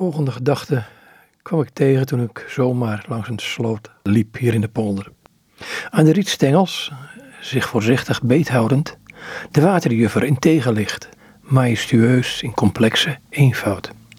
volgende gedachte kwam ik tegen toen ik zomaar langs een sloot liep hier in de polder. Aan de rietstengels, zich voorzichtig beethoudend, de waterjuffer in tegenlicht, majestueus in complexe eenvoud.